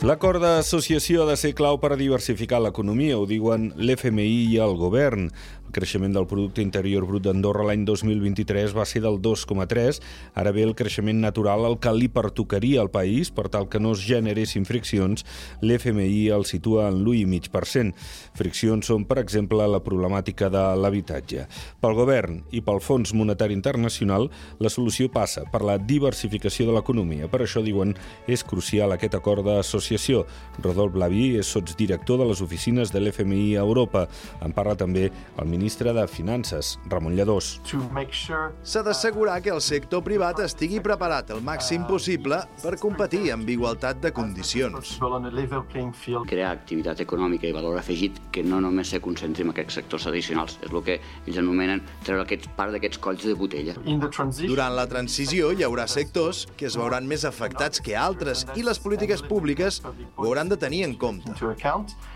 L'acord d'associació ha de ser clau per diversificar l'economia, ho diuen l'FMI i el govern. El creixement del producte interior brut d'Andorra l'any 2023 va ser del 2,3. Ara ve el creixement natural el que li pertocaria al país per tal que no es generessin friccions. L'FMI el situa en l'1,5%. Friccions són, per exemple, la problemàtica de l'habitatge. Pel govern i pel Fons Monetari Internacional, la solució passa per la diversificació de l'economia. Per això, diuen, és crucial aquest acord d'associació. Rodolf Blaví és sotsdirector de les oficines de l'FMI a Europa. En parla també el ministre de Finances, Ramon Lladós. S'ha d'assegurar que el sector privat estigui preparat el màxim possible per competir amb igualtat de condicions. Crear activitat econòmica i valor afegit que no només se concentri en aquests sectors tradicionals. És el que ells anomenen treure aquests, part d'aquests colls de botella. Durant la transició hi haurà sectors que es veuran més afectats que altres i les polítiques públiques ho hauran de tenir en compte.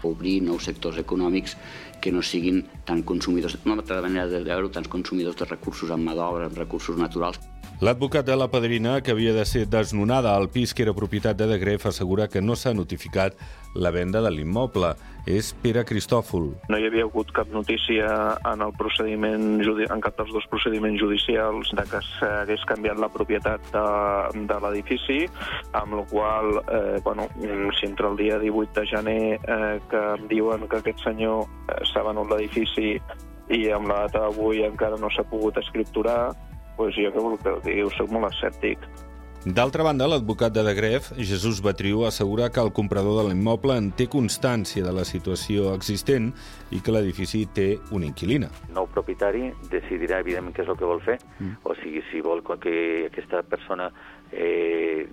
Obrir nous sectors econòmics que no siguin tan consumidors, una altra manera de veure tants consumidors de recursos en mà d'obra, en recursos naturals. L'advocat de la padrina, que havia de ser desnonada al pis que era propietat de Degref, assegura que no s'ha notificat la venda de l'immoble. És Pere Cristòfol. No hi havia hagut cap notícia en el procediment en cap dels dos procediments judicials de que s'hagués canviat la propietat de, de l'edifici, amb la qual eh, bueno, si entre el dia 18 de gener eh, que em diuen que aquest senyor eh, s'ha venut l'edifici i amb la data d'avui encara no s'ha pogut escripturar, doncs jo què vol que digui, soc molt escèptic. D'altra banda, l'advocat de Degref, Jesús Batriu, assegura que el comprador de l'immoble en té constància de la situació existent i que l'edifici té una inquilina. El nou propietari decidirà, evidentment, què és el que vol fer, mm. o sigui, si vol que aquesta persona eh,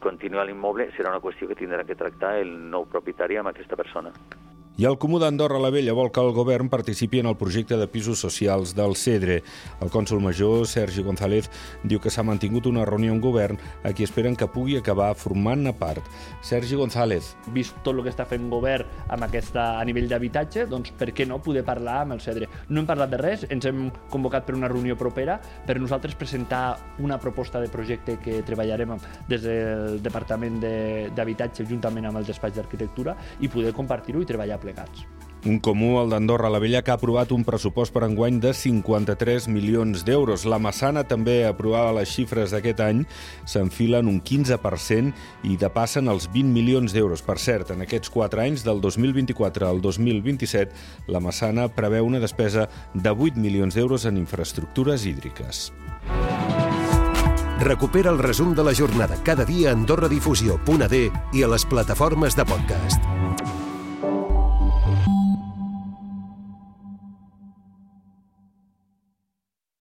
continuï a l'immoble, serà una qüestió que tindrà que tractar el nou propietari amb aquesta persona. I el Comú d'Andorra la Vella vol que el govern participi en el projecte de pisos socials del CEDRE. El cònsol major, Sergi González, diu que s'ha mantingut una reunió amb govern a qui esperen que pugui acabar formant-ne part. Sergi González. Vist tot el que està fent govern amb aquesta, a nivell d'habitatge, doncs per què no poder parlar amb el CEDRE? No hem parlat de res, ens hem convocat per una reunió propera per nosaltres presentar una proposta de projecte que treballarem des del Departament d'Habitatge juntament amb el despatx d'Arquitectura i poder compartir-ho i treballar plegats. Un comú, el d'Andorra la Vella, que ha aprovat un pressupost per enguany de 53 milions d'euros. La Massana també aprovava les xifres d'aquest any, s'enfilen un 15% i depassen els 20 milions d'euros. Per cert, en aquests 4 anys, del 2024 al 2027, la Massana preveu una despesa de 8 milions d'euros en infraestructures hídriques. Recupera el resum de la jornada cada dia a AndorraDifusió.d i a les plataformes de podcast.